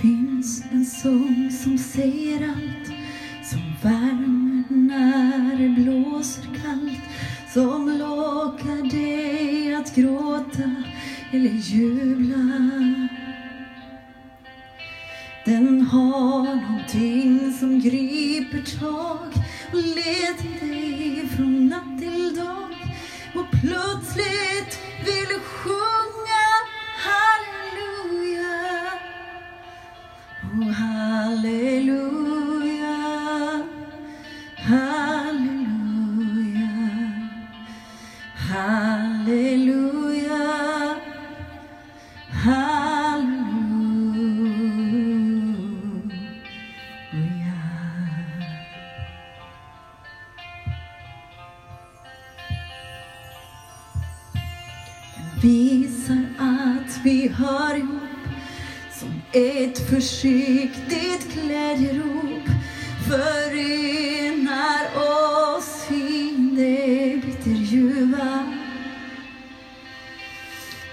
finns en sång som säger allt Som värmer när det blåser kallt Som lockar dig att gråta eller jubla. Den har någonting som griper tag och leder dig från natt till dag. Och plötsligt vill du sjunga halleluja, halleluja. Den visar att vi hör ihop som ett försiktigt glädjerop förenar oss det.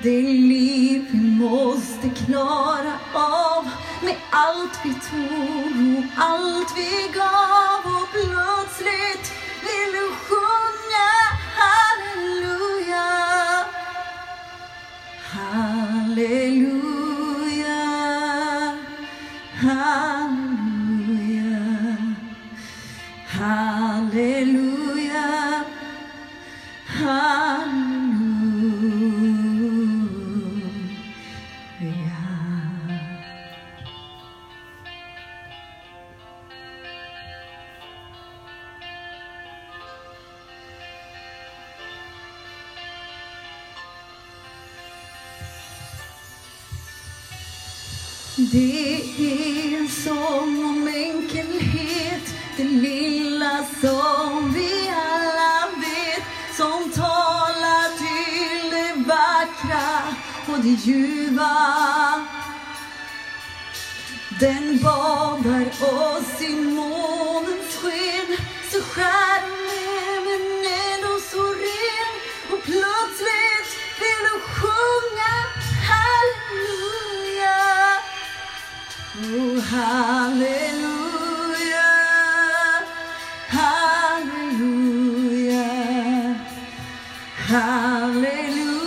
Det liv vi måste klara av med allt vi tog och allt vi gav och plötsligt vill du sjunga. Halleluja, halleluja, halleluja, halleluja. Det är en sång om enkelhet, det lilla som vi på det ljuva. Den badar oss i månens sken, så skär men ändå så ren. Och plötsligt vill du sjunga halleluja. Oh, halleluja, halleluja, halleluja,